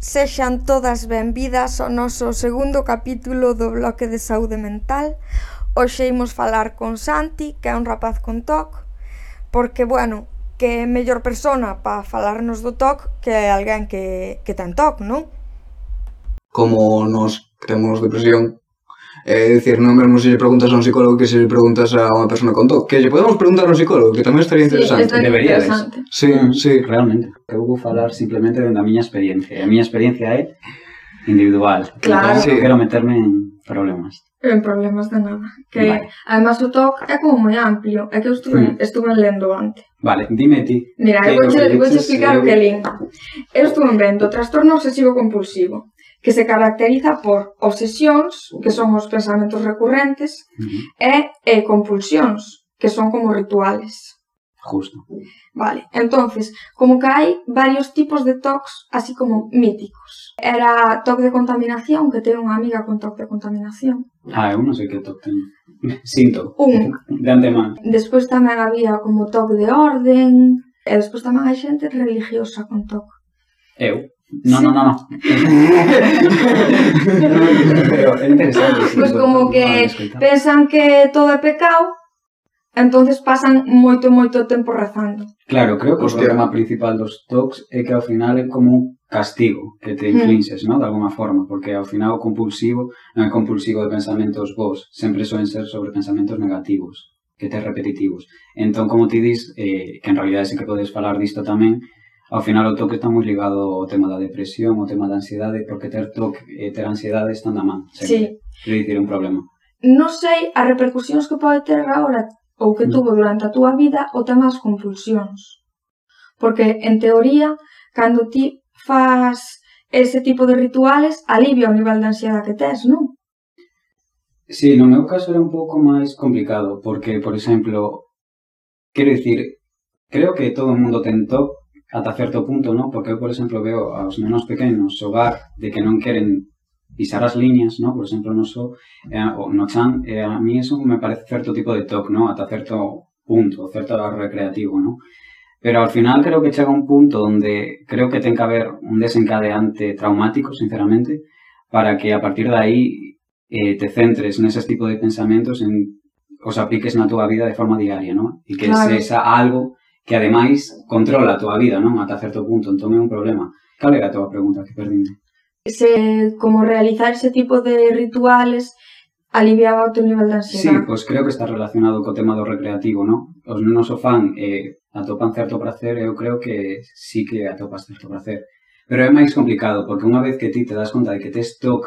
Sexan todas benvidas ao noso segundo capítulo do Bloque de Saúde Mental. Hoxe imos falar con Santi, que é un rapaz con TOC, porque, bueno, que é mellor persona para falarnos do TOC que alguén que, que ten TOC, non? Como nos temos depresión, É dicir, non mesmo se lle preguntas a un psicólogo que se lle preguntas a unha persona con TOC. Que lle podemos preguntar a un psicólogo, que tamén estaría interesante. Sí, Deberíades. Sí, mm, sí. Realmente. Eu vou falar simplemente da miña experiencia. A miña experiencia é individual. Claro. Entón, sí. quero meterme en problemas. En problemas de nada. Que, vale. además, o TOC é como moi amplio. É que eu estuve, mm. estuve lendo antes. Vale, dime ti. Mira, eu vou, vou explicar o que lín. Eu estuve vendo trastorno obsesivo compulsivo que se caracteriza por obsesións, que son os pensamentos recurrentes, uh -huh. e, e compulsións, que son como rituales. Justo. Vale, entonces, como que hai varios tipos de tocs así como míticos. Era toc de contaminación, que teño unha amiga con toc de contaminación. Ah, eu non sei que toc teño. Sinto. Un. De antemán. Despois tamén había como toc de orden, e despois tamén hai xente religiosa con toc. Eu. No, no, no, no. pois como que pensan que todo é pecado, entonces pasan moito, moito tempo rezando. Claro, creo que o problema principal dos TOCs é que ao final é como un castigo que te hmm. inflinxes, mm. ¿no? de alguna forma, porque ao final o compulsivo non é compulsivo de pensamentos vos, sempre soen ser sobre pensamentos negativos, que te repetitivos. Entón, como ti dis, eh, que en realidad sí que podes falar disto tamén, Ao final o toque está moi ligado ao tema da depresión, ao tema da ansiedade, porque ter toque e ter ansiedade están na man, sempre. Sí. Quero dicir, un problema. Non sei as repercusións que pode ter agora ou que mm. tuvo durante a túa vida o tema das compulsións. Porque, en teoría, cando ti fas ese tipo de rituales, alivia o nivel de ansiedade que tes, non? Sí, no meu caso era un pouco máis complicado, porque, por exemplo, quero dicir, creo que todo o mundo ten TOC ata certo punto, ¿no? Porque eu, por exemplo, veo aos nenos pequenos xogar de que non queren pisar as liñas, ¿no? Por exemplo, no so, eh, o no chan, eh, a mí eso me parece certo tipo de TOC, ¿no? Ata certo punto, certo recreativo, ¿no? Pero al final creo que chega un punto onde creo que ten que haber un desencadeante traumático, sinceramente, para que a partir de aí eh, te centres neses tipo de pensamentos en os apliques na túa vida de forma diaria, ¿no? E que Claro. sexa algo que ademais controla a túa vida, non? Ata certo punto, entón é un problema. Cal era a túa pregunta que perdíme? Se como realizar ese tipo de rituales aliviaba o teu nivel de ansiedade. Sí, pois creo que está relacionado co tema do recreativo, non? Os nenos o fan eh, atopan certo prazer, eu creo que sí que atopas certo prazer. Pero é máis complicado, porque unha vez que ti te das conta de que tes TOC,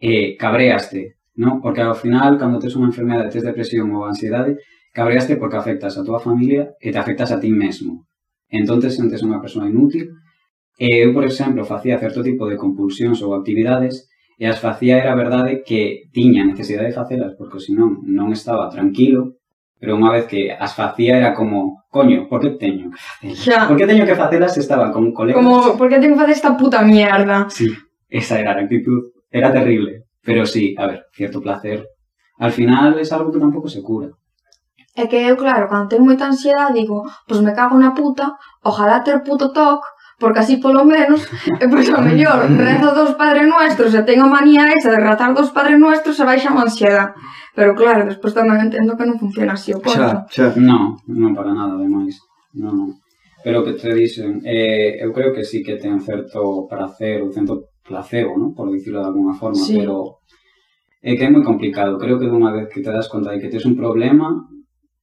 eh, cabreaste, non? Porque ao final, cando tes unha enfermedade, tes depresión ou ansiedade, Cabreaste porque afectas a túa familia e te afectas a ti mesmo. Entón te sentes unha persoa inútil e eu, por exemplo, facía certo tipo de compulsións ou actividades e as facía era verdade que tiña necesidade de facelas porque senón non estaba tranquilo pero unha vez que as facía era como, coño, por que teño que facelas? Xa. Por que teño que facelas se estaba con colegas? Como, por que teño que facer esta puta mierda? Sí, esa era a actitud, era terrible, pero sí, a ver, cierto placer. Al final es algo que tampouco se cura. É que eu, claro, cando tenho moita ansiedade, digo, pois me cago na puta, ojalá ter puto toque, porque así polo menos, e pois ao mellor, rezo dos Padre Nuestros e tengo manía esa de rezar dos Padre Nuestros e baixa a ansiedade. Pero claro, despois tamén entendo que non funciona así o corpo. Xa, xa. Non, non para nada, ademais. Non, non. Pero o que te dicen, eh, eu creo que sí que ten certo prazer, ou certo placebo, ¿no? por dicirlo de alguna forma, sí. pero é que é moi complicado. Creo que dunha vez que te das conta de que tens un problema,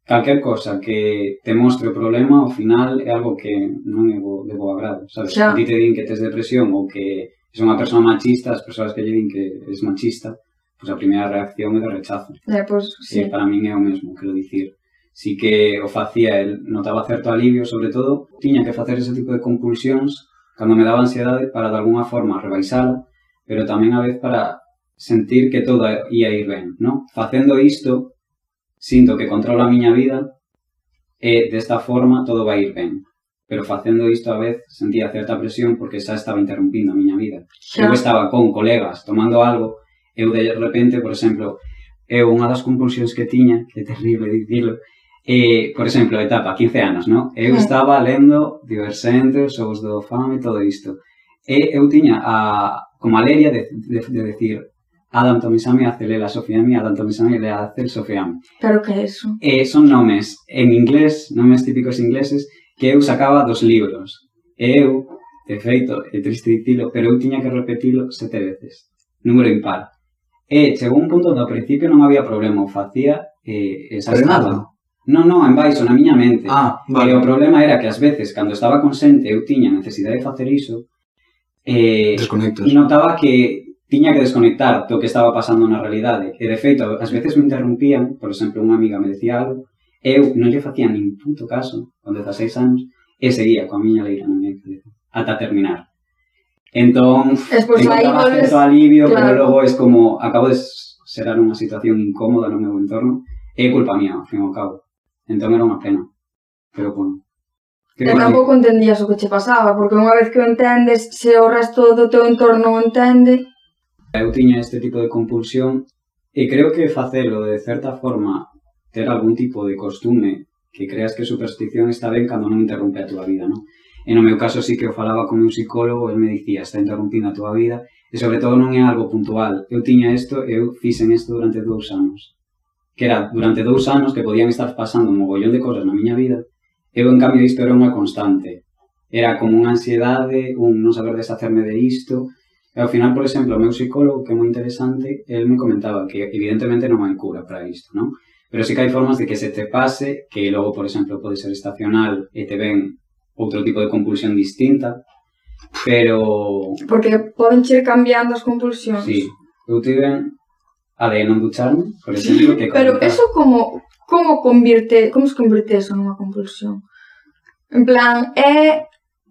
calquer cosa que te mostre o problema, ao final é algo que non é bo, de bo agrado, sabes? Xa. Ti te din que tes depresión ou que es unha persoa machista, as persoas que lle din que es machista, pois a primeira reacción é de rechazo. Eh, pois, pues, sí. E para min é o mesmo, quero dicir. Si que o facía, el notaba certo alivio, sobre todo, tiña que facer ese tipo de compulsións cando me daba ansiedade para de alguna forma rebaixala, pero tamén a vez para sentir que todo ia ir ben, non? Facendo isto, Sinto que controlo a miña vida e desta forma todo vai ir ben. Pero facendo isto a vez sentía certa presión porque xa estaba interrumpindo a miña vida. Xa. Eu estaba con colegas tomando algo, eu de repente, por exemplo, eu unha das compulsións que tiña, que é terrible dicirlo, E, por exemplo, etapa, 15 anos, non? Eu mm. estaba lendo Diversentes, Os do Fame, todo isto. E eu tiña a, como a leria de, de, de decir, Adam Tomisami Acelela Sofiami, Adam Tomisami le Acel Sofiami. Pero que é eso? Eh, son nomes en inglés, nomes típicos ingleses, que eu sacaba dos libros. E eu, de feito, é triste dicilo, pero eu tiña que repetilo sete veces. Número impar. E chegou un punto onde ao principio non había problema, o facía eh, esa nada. Non, non, en baixo, na miña mente. Ah, vale. E o problema era que ás veces, cando estaba consente, eu tiña necesidade de facer iso, eh, Desconectas. notaba que tiña que desconectar do que estaba pasando na realidade. E, de feito, ás veces me interrumpían, por exemplo, unha amiga me decía algo, eu non lle facía nin puto caso, con 16 anos, e seguía coa miña leira na miña cabeza, ata terminar. Entón, Despois, encontraba certo alivio, claro. pero logo é como, acabo de xerar unha situación incómoda no meu entorno, é culpa mía, ao fin ao cabo. Entón era unha pena. Pero, bueno, Que tampouco entendías o que che pasaba, porque unha vez que o entendes, se o resto do teu entorno o entende, Eu tiña este tipo de compulsión e creo que facelo de certa forma ter algún tipo de costume que creas que superstición está ben cando non interrompe a túa vida, non? E no meu caso sí que eu falaba con un psicólogo, el me dicía, está interrumpindo a túa vida, e sobre todo non é algo puntual. Eu tiña isto, e eu fixen isto durante dous anos. Que era durante dous anos que podían estar pasando un mogollón de cosas na miña vida, eu en cambio isto era unha constante. Era como unha ansiedade, un non saber deshacerme de isto, E ao final, por exemplo, o meu psicólogo, que é moi interesante, el me comentaba que evidentemente non hai cura para isto, non? Pero sí que hai formas de que se te pase, que logo, por exemplo, pode ser estacional e te ven outro tipo de compulsión distinta, pero... Porque poden ir cambiando as compulsións. Sí, eu tive a de non ducharme, por exemplo, que... Pero comentar. eso como, como convirte, como se convirte eso nunha compulsión? En plan, é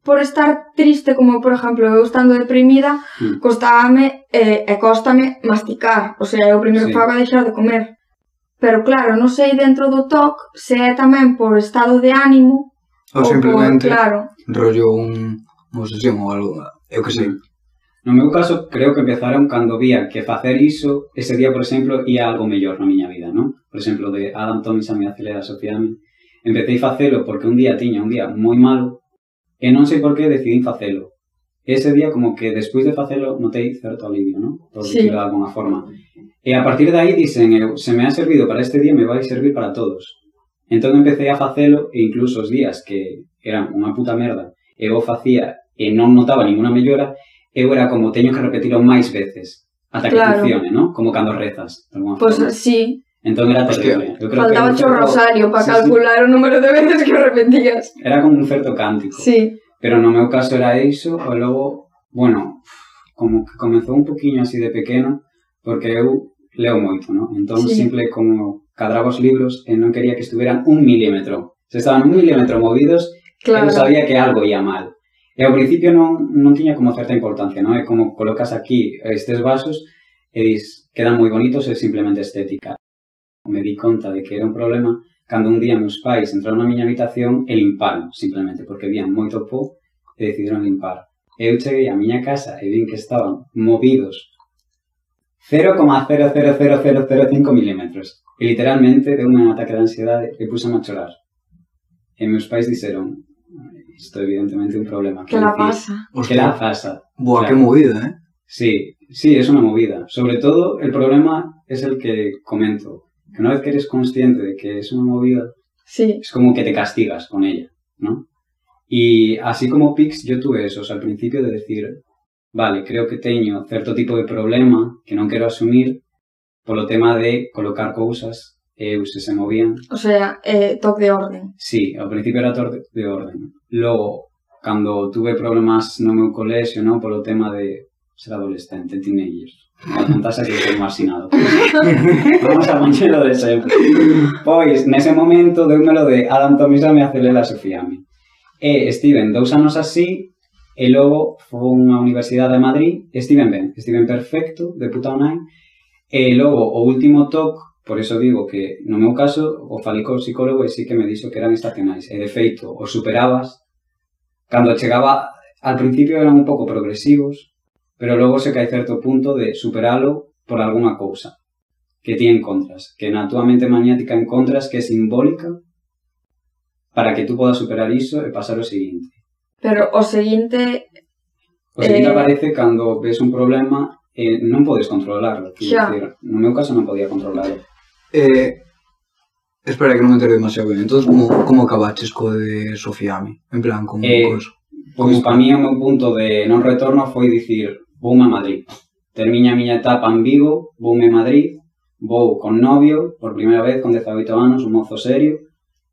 por estar triste, como por exemplo eu estando deprimida, mm. costábame eh, e costame masticar, o sea, eu primeiro sí. fago a deixar de comer. Pero claro, non sei dentro do TOC se é tamén por estado de ánimo ou, ou simplemente por, claro, rollo un unha obsesión ou algo, eu que sei. Mm. No meu caso, creo que empezaron cando vía que facer iso, ese día, por exemplo, ia algo mellor na miña vida, non? Por exemplo, de Adam Thomas a mi acelera sociedade. Empecéi facelo porque un día tiña un día moi malo E non sei por que decidín facelo. Ese día, como que despois de facelo, notei certo alivio, non? Por sí. de alguna forma. E a partir de aí dicen, eu, se me ha servido para este día, me vai servir para todos. Entón empecé a facelo e incluso os días que eran unha puta merda, eu o facía e non notaba ninguna mellora, eu era como, teño que repetilo máis veces, ata que claro. funcione, non? Como cando rezas, de pues, forma. Pois sí, Entón era terrible. Eu creo Faltaba que un certo... rosario para sí, calcular sí. o número de veces que o repetías. Era como un certo cántico. Sí. Pero no meu caso era iso, e logo, bueno, como que comezou un poquinho así de pequeno, porque eu leo moito, ¿no? Entón, sí. simple como cadraba os libros e non quería que estuveran un milímetro. Se estaban un milímetro movidos, claro. eu sabía que algo ia mal. E ao principio non, non tiña como certa importancia, non? É como colocas aquí estes vasos e dis, quedan moi bonitos, é simplemente estética me di conta de que era un problema cando un día meus pais entraron na miña habitación e limparon, simplemente, porque vían moito pó e decidiron limpar. Eu cheguei á miña casa e vin que estaban movidos 0,00005 milímetros. E literalmente deu un ataque de ansiedade e puse a chorar. E meus pais dixeron, isto evidentemente un problema. Que, que la pasa. Que la pasa. Boa, claro. que movida, eh? Sí, sí, es una movida. Sobre todo, el problema es el que comento. Una vez que eres consciente de que es una movida, Sí, es como que te castigas con ella, ¿no? Y así como Pix, yo tuve eso, o sea, al principio de decir, vale, creo que teño certo tipo de problema que non quero asumir polo tema de colocar cousas e eu se movían. o sea, eh, TOC de orden. Sí, ao principio era todo de orden. Logo, cando tuve problemas no meu colexio, no, polo tema de ser adolescente, teenager, Apuntarse que estou marxinado. Vamos a manchelo de sempre. Pois, nese momento, deumelo de Adam Tomisame a Celela eh, Sufiame. E estiven dous anos así, e logo fun á Universidade de Madrid, estiven ben, estiven perfecto, de puta online, e logo o último toque Por eso digo que, no meu caso, o falei co psicólogo e sí que me dixo que eran estacionais. E, de feito, os superabas. Cando chegaba, al principio eran un pouco progresivos, pero logo se que hai certo punto de superalo por algunha cousa que ti encontras, que na túa mente maniática encontras que é simbólica para que tú podas superar iso e pasar o seguinte. Pero o seguinte... O seguinte eh... aparece cando ves un problema e non podes controlarlo. Xa. Decir, no meu caso non podía controlarlo. Eh, espera que non me entero demasiado ben. Entón, como, como acabaches co de Sofiami? En plan, como eh, coso? Pois Pois para mí o meu punto de non retorno foi dicir voume a Madrid. Termina a miña etapa en Vigo, voume a Madrid, vou con novio, por primeira vez con 18 anos, un mozo serio,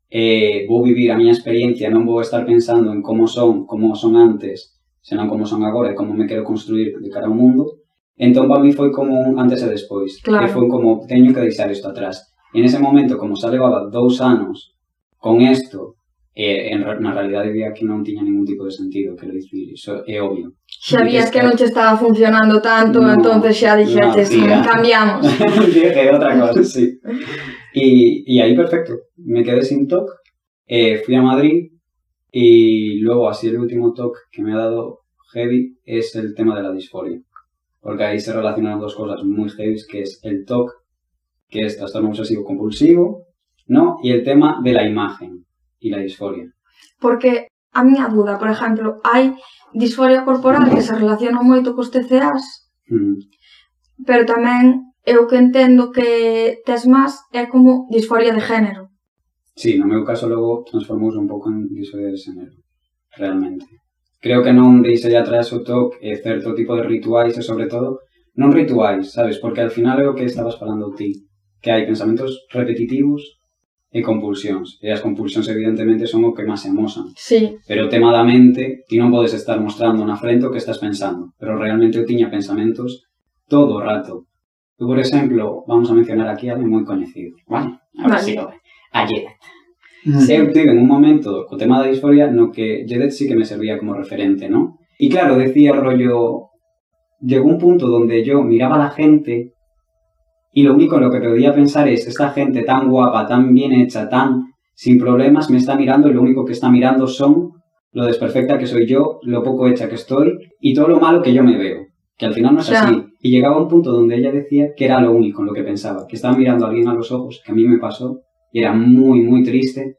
e vou vivir a miña experiencia, non vou estar pensando en como son, como son antes, senón como son agora e como me quero construir de cara ao mundo. Entón, para mí foi como un antes e despois, claro. E foi como, teño que deixar isto atrás. E nese momento, como xa levaba dous anos con isto, e en, na realidade vía que non tiña ningún tipo de sentido, quero dicir, iso é obvio. Xa vías que non che estaba funcionando tanto, No, entonces xa dixetes, no, cambiamos. Dije outra cosa, sí. Y, y ahí perfecto, me quedé sin TOC, eh, fui a Madrid y luego así el último TOC que me ha dado heavy es el tema de la disforia. Porque ahí se relacionan dos cosas muy heavy, que es el TOC, que es trastorno obsesivo compulsivo, ¿no? Y el tema de la imagen y la disforia? Porque a miña duda, por exemplo, hai disforia corporal que se relaciona moito cos TCAs, mm. pero tamén eu que entendo que tes máis é como disforia de género. Sí, no meu caso logo transformouse un pouco en disforia de género, realmente. Creo que non deixa de atrás o TOC e certo tipo de rituais e sobre todo non rituais, sabes? Porque al final é o que estabas falando ti, que hai pensamentos repetitivos e compulsións. E as compulsións evidentemente son o que máis se amosan. Sí, Pero o tema da mente, ti non podes estar mostrando na frente o que estás pensando. Pero realmente eu tiña pensamentos todo o rato. Eu, por exemplo, vamos a mencionar aquí a alguén moi coñecido. Vale? A ver Vale. ve. A Jedet. Mm. Eu tive en un momento co tema da disforia no que Jedet sí que me servía como referente, ¿no? Y claro, decía rollo... Llegó un punto donde yo miraba a la gente y lo único en lo que podía pensar es esta gente tan guapa, tan bien hecha, tan sin problemas me está mirando y lo único que está mirando son lo desperfecta que soy yo, lo poco hecha que estoy y todo lo malo que yo me veo. Que al final no es así. Y llegaba un punto donde ella decía que era lo único en lo que pensaba, que estaba mirando a alguien a los ojos, que a mí me pasó, y era muy, muy triste.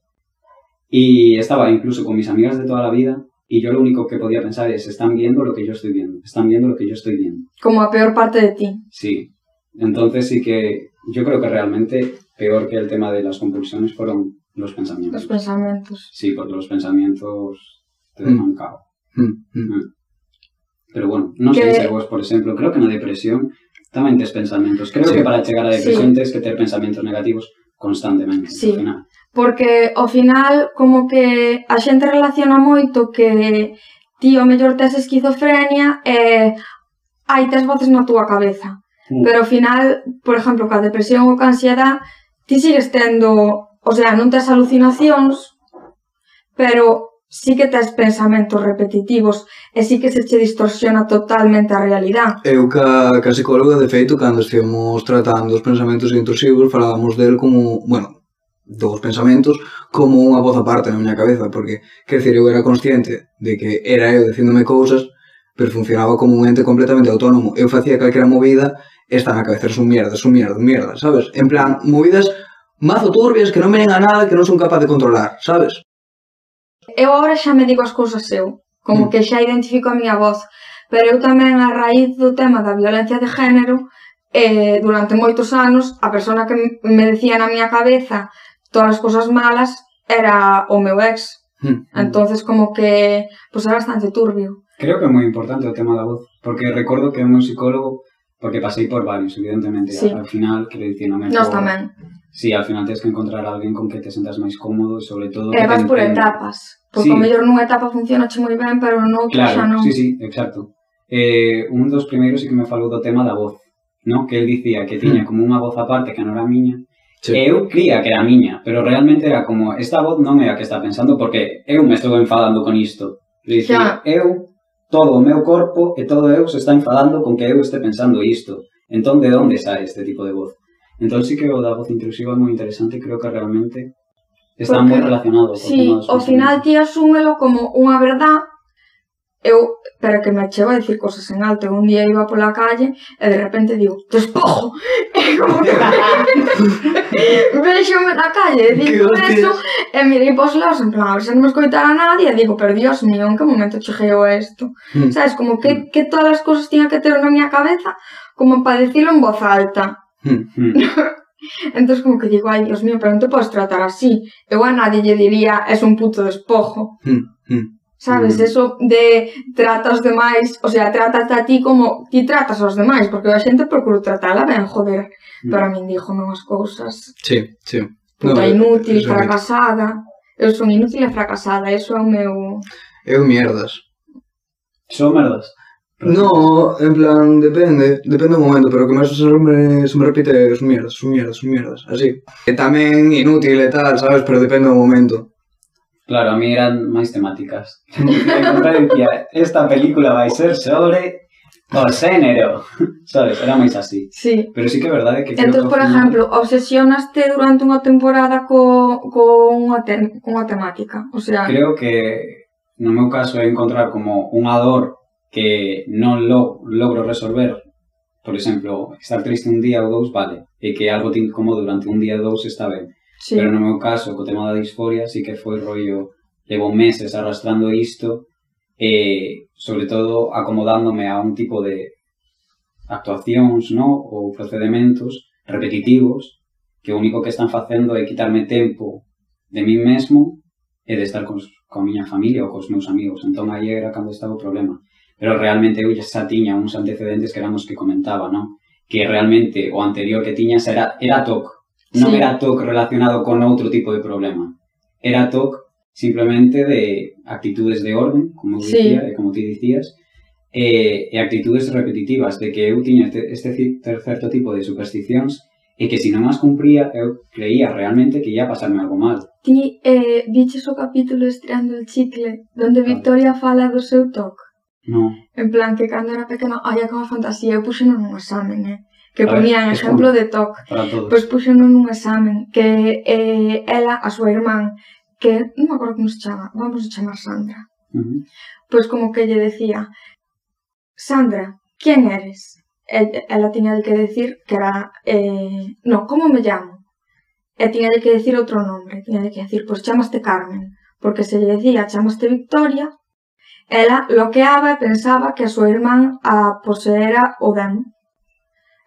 Y estaba incluso con mis amigas de toda la vida, y yo lo único que podía pensar es, están viendo lo que yo estoy viendo, están viendo lo que yo estoy viendo. como a peor parte de ti. Sí. Entonces sí que yo creo que realmente peor que el tema de las compulsiones fueron los pensamientos. Los pensamentos. Sí, porque los pensamientos te Mm. dejan cao. Mm, mm. Pero bueno, Que- sei se vos, por exemplo, creo que na depresión tamén tes pensamentos. Creo Sí. que para chegar á depresión Sí. tes que ter pensamentos negativos constantemente. Sí. final. Porque ao final como que a xente relaciona moito que ti o mellor tes esquizofrenia e hai tes voces na túa cabeza. Mm. Pero ao final, por exemplo, coa depresión ou coa ansiedade, ti sigues tendo, o sea, non tes alucinacións, pero sí que tes pensamentos repetitivos e sí que se che distorsiona totalmente a realidad. Eu ca, ca psicóloga, de feito, cando estivemos tratando os pensamentos intrusivos, falábamos del como, bueno, dos pensamentos como unha voz aparte na miña cabeza, porque, quer dizer, eu era consciente de que era eu dicíndome cousas, pero funcionaba como un ente completamente autónomo. Eu facía calquera movida están a cabeza, son mierda, son mierda, mierda, sabes? En plan, movidas mazo turbias que non venen a nada que non son capaz de controlar, sabes? Eu agora xa me digo as cousas eu, como mm. que xa identifico a miña voz, pero eu tamén a raíz do tema da violencia de género, eh, durante moitos anos, a persona que me decía na miña cabeza todas as cousas malas era o meu ex. Mm. mm. entonces como que, pois pues, era bastante turbio. Creo que é moi importante o tema da voz, porque recordo que un psicólogo Porque pasei por varios, evidentemente. Sí. Al final, quero dicir, non é Nos por... tamén. Sí, al final tens que encontrar a alguén con que te sentas máis cómodo, sobre todo... E vas por etapas. Porque sí. o mellor nunha etapa funciona moi ben, pero noutra claro, xa non. Sí, sí, exacto. Eh, un dos primeiros que me falou do tema da voz, ¿no? que el dicía que tiña mm. como unha voz aparte que non era miña, Sí. Eu cría que era miña, pero realmente era como esta voz non é a que está pensando porque eu me estou enfadando con isto. Dicir, eu todo o meu corpo e todo eu se está enfadando con que eu este pensando isto. Entón, de onde sai este tipo de voz? Entón, sí que o da voz intrusiva é moi interesante, creo que realmente está porque, moi relacionado. Sí, ao final ti asúmelo como unha verdad eu, pero que me chego a dicir cosas en alto, un día iba pola calle e de repente digo, despojo, e como que vexome na calle, digo eso, e mirei pos lados, en plan, a ver se non me escoitara nadie, e digo, pero dios mío, en que momento cheguei a isto? Mm. Sabes, como que, hmm. que todas as cosas tiña que ter na miña cabeza, como para decirlo en voz alta. Mm, mm. Entón, como que digo, ai, dios mío, pero non te podes tratar así. Eu a nadie lle diría, es un puto despojo. Mm, mm. Sabes, mm. eso de trata os demais, o sea, trátate a ti como ti tratas aos demais, porque a xente procuro tratala ben, joder, mm. para min dixo non as cousas. Sí, sí. Puta no, inútil, realmente. fracasada. Eu son inútil e fracasada, eso é o meu... Eu mierdas. Son merdas. No, en plan, depende, depende do momento, pero o que máis se me, se me repite é mierdas, son mierdas, son mierdas, así. E tamén inútil e tal, sabes, pero depende do momento. Claro, a mí eran máis temáticas. Conferencia, esta película vai ser sobre o xénero. Sabes, era máis así. Sí. Pero sí que é verdade que ao por final- exemplo, obsesionaste durante unha temporada co, co unha, te, con unha temática. O sea, Creo que no meu caso é encontrar como unha dor que non lo, logro resolver. Por exemplo, estar triste un día ou dous, vale. E que algo te incomodo durante un día ou dous está ben. Sí. Pero no meu caso, co tema da disforia, sí que foi rollo, levo meses arrastrando isto, e sobre todo acomodándome a un tipo de actuacións, no? ou procedementos repetitivos, que o único que están facendo é quitarme tempo de mí mesmo e de estar cos, con miña familia ou cos meus amigos. Entón, aí era cando estaba o problema. Pero realmente eu xa tiña uns antecedentes que éramos que comentaba, non? Que realmente o anterior que tiñas era, era TOC, non sí. era TOC relacionado con outro tipo de problema. Era TOC simplemente de actitudes de orden, como sí. dicía, como ti dicías, e, eh, e actitudes repetitivas, de que eu tiña este, este certo tipo de supersticións e que se si non as cumpría, eu creía realmente que ia pasarme algo mal. Ti eh, viches o capítulo Estirando el chicle, donde Victoria fala do seu toc? No. En plan, que cando era pequena, ai, como fantasía, eu puxe non un examen, eh? que a ponían exemplo de TOC. Pois puxen un examen que eh, ela, a súa irmán, que non me acordo como se chama, vamos a chamar Sandra. Uh -huh. Pois como que lle decía, Sandra, quen eres? E, ela tiña que decir que era, eh, non, como me llamo? E tiña que decir outro nombre, tiña que decir, pois chamaste Carmen, porque se lle decía chamaste Victoria, ela bloqueaba e pensaba que a súa irmán a poseera o demo.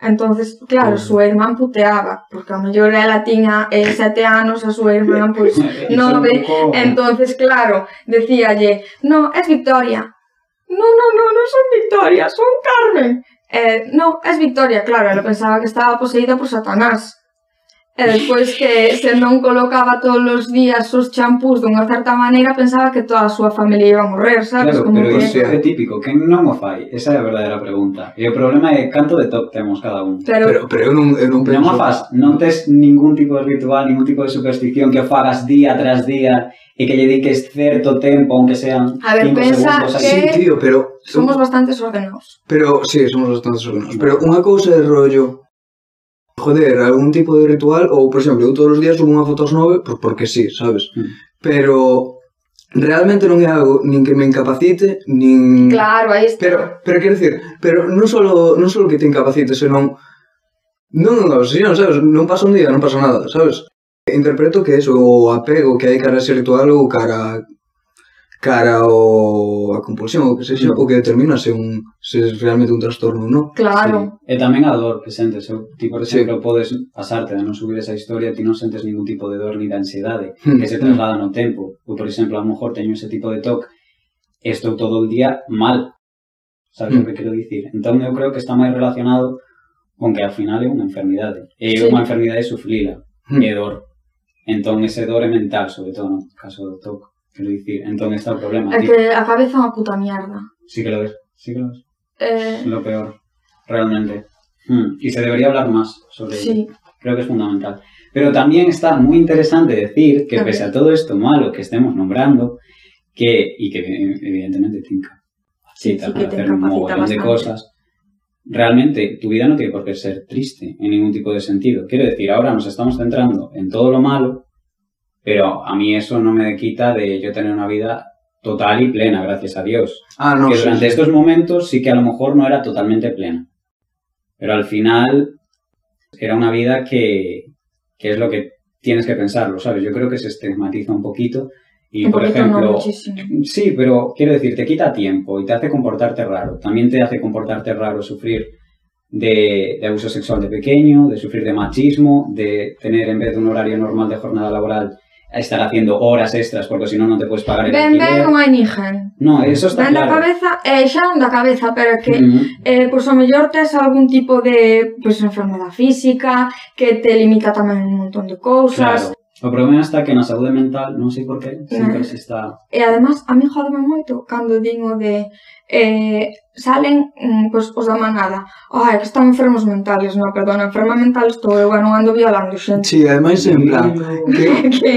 Entonces, claro, a súa irmán puteaba, porque a mellor ela tiña eh, sete anos, a súa irmán, pois, pues, nove, entonces, claro, decíalle, no, es Victoria. No, no, no, non son Victoria, son Carmen. Eh, no, es Victoria, claro, ela pensaba que estaba poseída por Satanás. E despois que se non colocaba todos os días os champús dunha certa maneira, pensaba que toda a súa familia iba a morrer, sabes? Claro, Como pero que... iso é típico, que non o fai? Esa é a verdadeira pregunta. E o problema é canto de top temos cada un. Pero, Pero, pero eu non, eu non penso... Non faz, non tes ningún tipo de ritual, ningún tipo de superstición que o fagas día tras día e que lle dediques certo tempo, aunque sean a ver, pensa segundos. Que... Sí, tío, pero... Somos bastantes ordenados. Pero, sí, somos bastantes ordenados. Pero unha cousa é rollo joder, algún tipo de ritual ou, por exemplo, eu todos os días subo unha foto aos nove pues, porque sí, sabes? Mm. Pero realmente non é algo nin que me incapacite, nin Claro, aí está. Pero pero quero dicir, pero non solo non solo que te incapacite, senón non é unha obsesión, sabes? Non pasa un día, non pasa nada, sabes? Interpreto que eso, o apego que hai cara a ese ritual ou cara cara ao a compulsión ou que sexa, mm. o que determina se un se é realmente un trastorno ou non. Claro. Sí. E tamén a dor que sentes, eu, ti por exemplo sí. podes pasarte de non subir esa historia, ti non sentes ningún tipo de dor ni de ansiedade mm. que se traslada no tempo. Eu, por exemplo, a lo mejor teño ese tipo de toc, e estou todo o día mal. Sabes mm. o que quero dicir? Entón eu creo que está máis relacionado con que ao final é unha enfermidade. É sí. unha enfermidade sufrida, mm. e dor. Entón ese dor é mental, sobre todo no caso do toque. Toc. Quero dicir, entón está o problema. É Ti- que a cabeza é unha puta mierda. Sí que lo ves, sí que lo ves. Eh, lo peor, realmente. Mm, Y se debería hablar más sobre ello. sí. Creo que es fundamental. Pero también está muy interesante decir que pese a todo esto malo que estemos nombrando, que, y que evidentemente tinca, Sí, cita sí para te hacer un incapacita mogollón de cosas, realmente tu vida no tiene por qué ser triste en ningún tipo de sentido. Quiero decir, ahora nos estamos centrando en todo lo malo, pero a mí eso no me quita de yo tener una vida total y plena, gracias a Dios. Ah, no, que sí, durante sí. estos momentos sí que a lo mejor no era totalmente plena. Pero al final era una vida que, que es lo que tienes que pensarlo, ¿sabes? Yo creo que se estigmatiza un poquito y, Un por poquito, no ejemplo, muchísimo. sí, pero quiero decir, te quita tiempo y te hace comportarte raro. También te hace comportarte raro sufrir de, de abuso sexual de pequeño, de sufrir de machismo, de tener en vez de un horario normal de jornada laboral, a estar haciendo horas extras porque si no non te podes pagar el ben, alquiler. Ben, ben, non hai ninguén. No, eso está ben claro. cabeza, eh, xa non da cabeza, pero que, mm eh, pois pues, o mellor tes algún tipo de pois, pues, enfermedad física que te limita tamén un montón de cousas. Claro. O problema está que na saúde mental, non sei por que, sempre se está... E además, a mí jodeme moito cando digo de eh, salen pois, os da manada. Ai, que están enfermos mentales, non, perdona, enferma mental estou eu, non ando violando xente. Si, sí, ademais, en plan, que, que...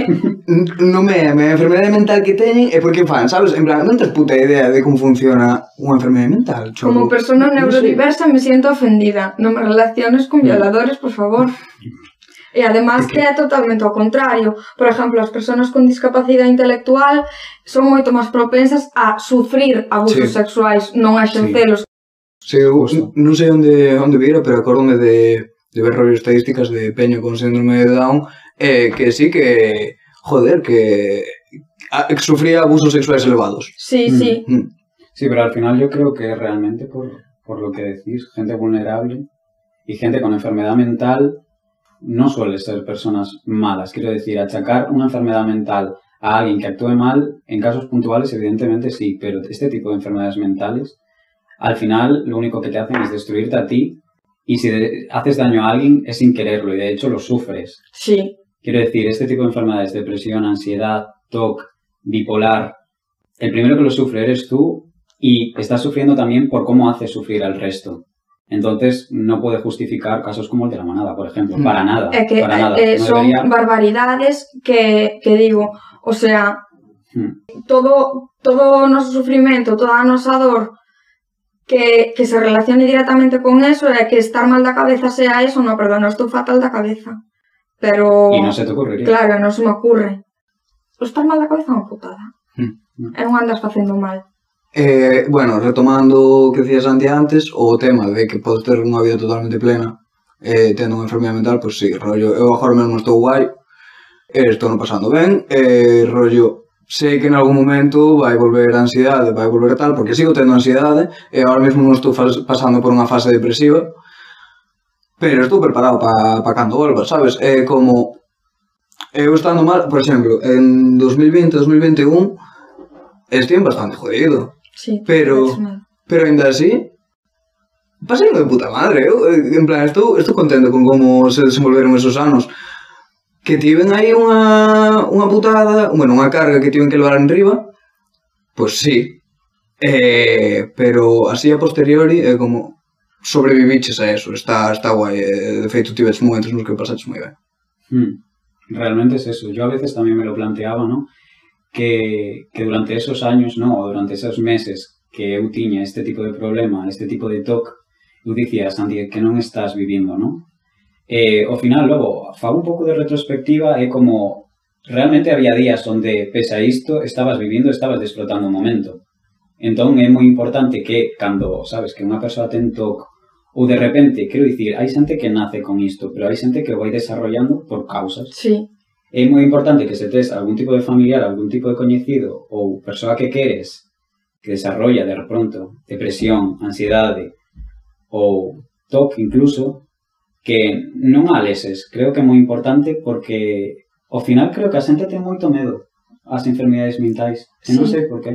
non me, me enfermedade mental que teñen é porque fan, sabes? En plan, non tens puta idea de como funciona unha enfermedade mental, choco. Como persona neurodiversa no sé. me siento ofendida. Non me relaciones con mm. violadores, por favor. E además que é totalmente ao contrario. Por exemplo, as persoas con discapacidade intelectual son moito máis propensas a sufrir abusos sí. sexuais, non a xencelos. Sí. sí, eu non sei onde, onde vira, pero acórdome de, de ver rollos estadísticas de peño con síndrome de Down, eh, que sí que, joder, que a, sufría abusos sexuais elevados. Sí, mm. sí. Mm. Sí, pero al final yo creo que realmente por, por lo que decís, gente vulnerable y gente con enfermedad mental no suele ser personas malas. Quiero decir, achacar una enfermedad mental a alguien que actúe mal, en casos puntuales evidentemente sí, pero este tipo de enfermedades mentales, al final lo único que te hacen es destruirte a ti y si haces daño a alguien es sin quererlo y de hecho lo sufres. Sí, Quiero decir, este tipo de enfermedades, depresión, ansiedad, TOC, bipolar, el primero que lo sufre eres tú y estás sufriendo también por cómo haces sufrir al resto. Entonces, no puede justificar casos como el de la manada, por ejemplo. Mm. Para nada. é que para nada. eh, No son debería- barbaridades que, que digo, o sea, Hmm. todo, todo o noso sufrimento, toda a nosa dor que, que se relacione directamente con eso é que estar mal da cabeza sea eso, no, perdón, estou fatal da cabeza. Pero, Y no se te ocurriría. claro, non se me ocurre. O estar mal da cabeza é unha putada. Hmm. E non andas facendo mal. Eh, bueno, retomando o que decía Santi antes, o tema de que podes ter unha vida totalmente plena eh, tendo unha enfermidade mental, pois pues, sí, rollo, eu agora mesmo estou guai, eh, estou non pasando ben, eh, rollo, sei que en algún momento vai volver a ansiedade, vai volver tal, porque sigo tendo ansiedade, e agora mesmo non estou pasando por unha fase depresiva, pero estou preparado para pa cando volva, sabes? É eh, como, eu estando mal, por exemplo, en 2020-2021, estive bastante jodido, Sí, pero, pero ainda así, pasei de puta madre. Eu, eh, en plan, estou, estou contento con como se desenvolveron esos anos. Que tiven aí unha, unha putada, bueno, unha carga que tiven que levar en riba, pois pues sí. Eh, pero así a posteriori é eh, como sobreviviches a eso, está, está guai. Eh, de feito, tives momentos nos que pasaches moi ben. Hmm. Realmente es eso. Yo a veces también me lo planteaba, ¿no? que, que durante esos años, ¿no? O durante esos meses que eu tiña este tipo de problema, este tipo de TOC, eu dicía, Santi, que non estás vivindo, ¿no? E, ao final, logo, fago un pouco de retrospectiva, é como, realmente había días onde, pese a isto, estabas vivindo, estabas desfrutando o momento. Entón, é moi importante que, cando, sabes, que unha persoa ten TOC, ou de repente, quero dicir, hai xente que nace con isto, pero hai xente que o vai desarrollando por causas. Sí é moi importante que se tes algún tipo de familiar, algún tipo de coñecido ou persoa que queres que desarrolla de pronto depresión, ansiedade ou TOC incluso, que non a leses. Creo que é moi importante porque ao final creo que a xente ten moito medo ás enfermidades mentais. E sí. non sei por qué.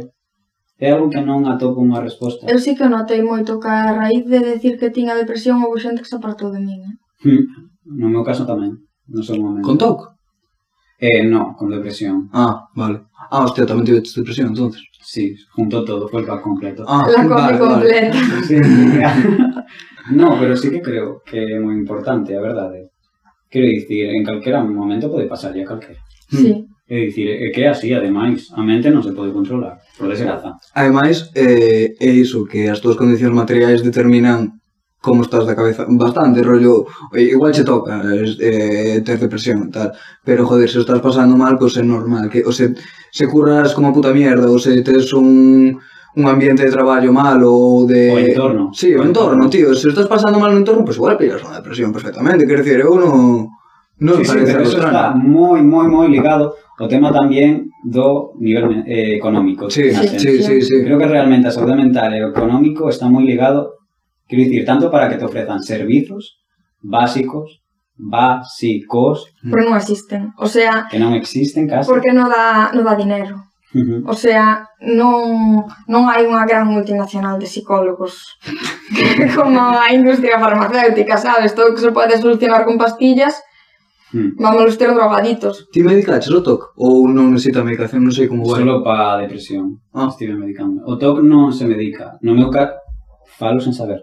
É algo que non atopo unha resposta. Eu sí que notei moito que a raíz de decir que tiña depresión houve xente que se apartou de min. Eh? Hmm. No meu caso tamén, no seu momento. Con TOC? Eh, no, con depresión. Ah, vale. Ah, hostia, también tuve depresión entonces. Sí, junto todo, fue el pack completo. Ah, la combi vale, completa. Sí, no, pero sí que creo que é moi importante, a verdade. Eh. Quero dicir, en calquera momento pode pasar a calquera. Sí. É dicir, é que é así, ademais, a mente non se pode controlar, por desgraza. Ademais, eh, é iso, que as túas condicións materiais determinan como estás da cabeza. Bastante, rollo, eh, igual che toca eh, ter depresión tal, pero joder, se estás pasando mal, pues é normal, que, o se, se curras como puta mierda, ou se tes un, un ambiente de traballo malo ou de... O entorno. Sí, o entorno, tío, se estás pasando mal no entorno, pues igual pillas unha depresión perfectamente, quero dicir, eu non... Non sí, sí, pero eso está moi, moi, moi ligado ao tema tamén do nivel eh, económico. Sí, sí, esencia. sí, sí. Creo que realmente a saúde mental e o económico está moi ligado, Quiero decir, tanto para que te ofrezan servizos básicos, básicos... Pero non existen, o sea... Que non existen casi. Porque non dá, non dá dinero. O sea, non, non hai unha gran multinacional de psicólogos como a industria farmacéutica, sabes? Todo que se pode solucionar con pastillas Hmm. Vamos ter drogaditos. Ti medicaches o TOC? Ou non necesita medicación? Non sei como vai. Solo para a depresión. Ah. Estive medicando. O TOC non se medica. No meu caso, falo sen saber.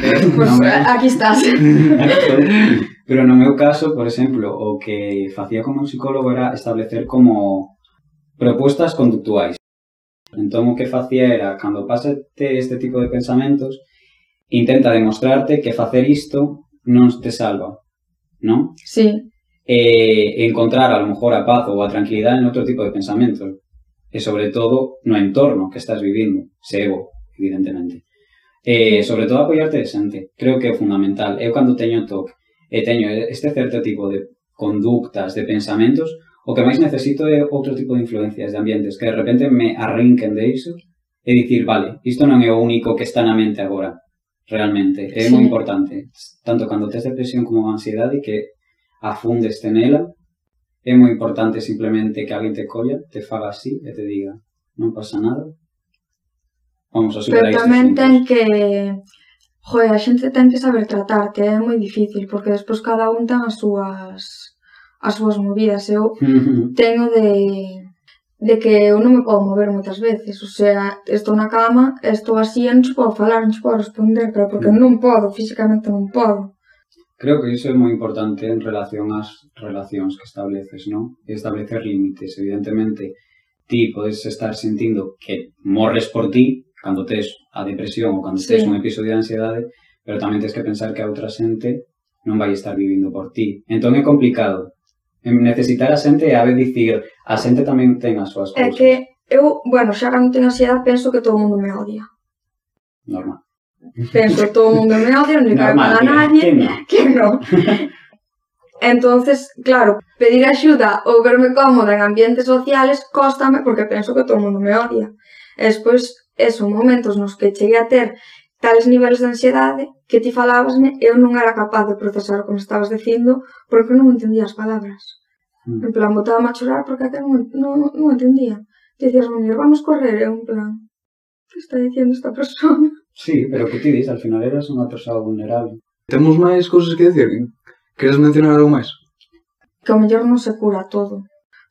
Pero, pues no eh, aquí estás. Pero no meu caso, por exemplo, o que facía como un psicólogo era establecer como propuestas conductuais. Entón, o que facía era, cando pasate este tipo de pensamentos, intenta demostrarte que facer isto non te salva, non? Sí. E encontrar, a lo mejor, a paz ou a tranquilidade en outro tipo de pensamentos. E, sobre todo, no entorno que estás vivindo, sego, evidentemente. Eh, sobre todo apoiarte de xente, creo que é fundamental. Eu cando teño TOC e eh, teño este certo tipo de conductas, de pensamentos, o que máis necesito é outro tipo de influencias, de ambientes, que de repente me arrinquen de iso e dicir, vale, isto non é o único que está na mente agora, realmente, é sí. moi importante. Tanto cando tes depresión como ansiedade, que afundes nela, é moi importante simplemente que alguén te colla, te faga así e te diga, non pasa nada, Vamos a Pero tamén ten que... Joder, a xente ten que saber tratarte, eh, é moi difícil, porque despois cada un ten as súas as súas movidas. Eu teño de de que eu non me podo mover moitas veces, o sea, estou na cama, estou así, non te podo falar, non te podo responder, pero porque mm. non podo, físicamente non podo. Creo que iso é moi importante en relación ás relacións que estableces, non? Establecer límites, evidentemente, ti podes estar sentindo que morres por ti, cando tes a depresión ou cando tes sí. un episodio de ansiedade, pero tamén tens que pensar que a outra xente non vai estar vivindo por ti. Entón é complicado. Necesitar a xente é a vez dicir, a xente tamén ten as súas cousas. É que eu, bueno, xa cando ten ansiedade penso que todo o mundo me odia. Normal. Penso que todo o mundo me odia, non le cae mal a nadie. Que non. Entonces, claro, pedir axuda ou verme cómoda en ambientes sociales cóstame porque penso que todo o mundo me odia. E despois, esos momentos nos que cheguei a ter tales niveles de ansiedade que ti falabasme eu non era capaz de procesar o que me estabas dicindo porque non entendía as palabras. Mm. En plan, botaba a chorar porque até non, non, non entendía. Dicías, meu, vamos correr, eu en plan, que está dicindo esta persona? Sí, pero que ti dis, al final eras unha persoa vulnerable. Temos máis cousas que decir? Queres mencionar algo máis? Que o mellor non se cura todo.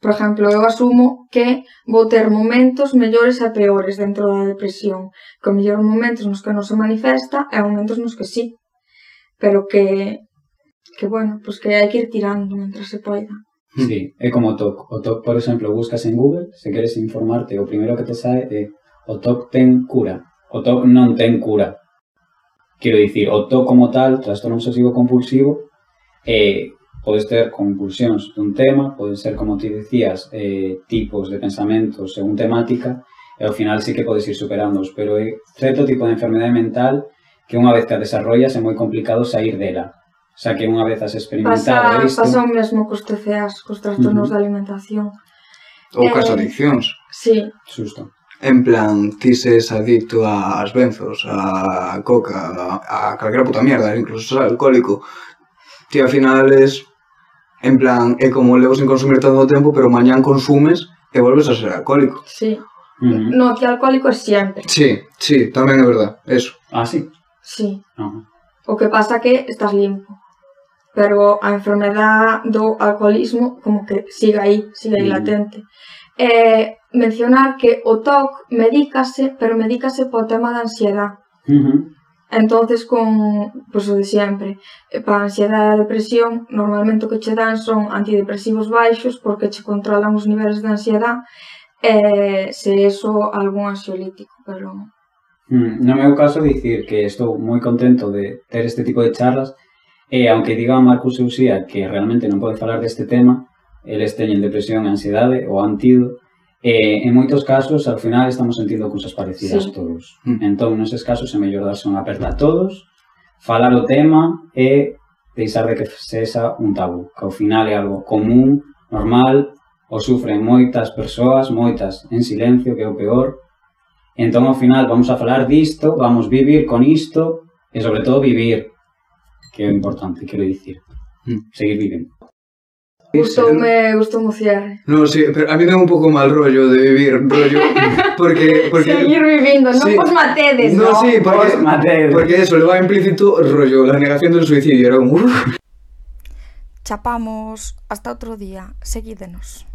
Por exemplo, eu asumo que vou ter momentos mellores e peores dentro da depresión. Que o mellor momentos nos que non se manifesta e momentos nos que sí. Pero que, que bueno, pois pues que hai que ir tirando mentre se poida. Sí, é como o TOC. O TOC, por exemplo, buscas en Google, se queres informarte, o primeiro que te sae é o TOC ten cura. O TOC non ten cura. Quero dicir, o TOC como tal, trastorno obsesivo compulsivo, eh, podes ter compulsións dun tema, poden ser, como ti dicías, eh, tipos de pensamentos según temática, e ao final sí que podes ir superándoos, pero é certo tipo de enfermedade mental que unha vez que a desarrollas é moi complicado sair dela. O sea, que unha vez has experimentado pasa, isto... Pasa o mesmo cos TCAs, cos trastornos uh -huh. de alimentación. Ou eh, cas adiccións. Sí. Susto. En plan, ti ses adicto ás benzos, a coca, a, a calquera puta mierda, incluso alcohólico, ti ao final es En plan, é como levo sin consumir tanto tempo, pero mañán consumes e volves a ser alcohólico. Sí. Uh -huh. No, que alcohólico é sempre. Sí, sí, tamén é verdad, eso. Ah, sí? Sí. Uh -huh. O que pasa que estás limpo. Pero a enfermedad do alcoholismo como que sigue aí, sigue aí uh -huh. latente. Eh, mencionar que o TOC medícase, pero medícase po tema da ansiedade. Uh -huh. Entonces, con pues, o de sempre, eh, para a ansiedade e a depresión, normalmente o que che dan son antidepresivos baixos porque che controlan os niveles de ansiedade e se eso algún ansiolítico, pero... Mm, no meu caso, dicir que estou moi contento de ter este tipo de charlas e, aunque diga Marcus Eusía que realmente non pode falar deste tema, eles teñen depresión e ansiedade ou antídoto, E, en moitos casos, ao final, estamos sentindo cousas parecidas sí. todos. Mm. Entón, neses casos, é mellor darse unha aperta a todos, falar o tema e deixar de que sexa un tabú, que ao final é algo común, normal, o sufren moitas persoas, moitas en silencio, que é o peor. Entón, ao final, vamos a falar disto, vamos vivir con isto, e sobre todo vivir, que é o importante, quero dicir, mm. seguir vivendo. Gustoume, ¿eh? gustoume o cierre. Non, sí, pero a mí me un pouco mal rollo de vivir, rollo, porque... porque Seguir vivindo, non sí, vos matedes, non? No, sí, porque, matedes. porque eso, leva implícito rollo, la negación del suicidio, era como... Chapamos, hasta outro día, seguídenos.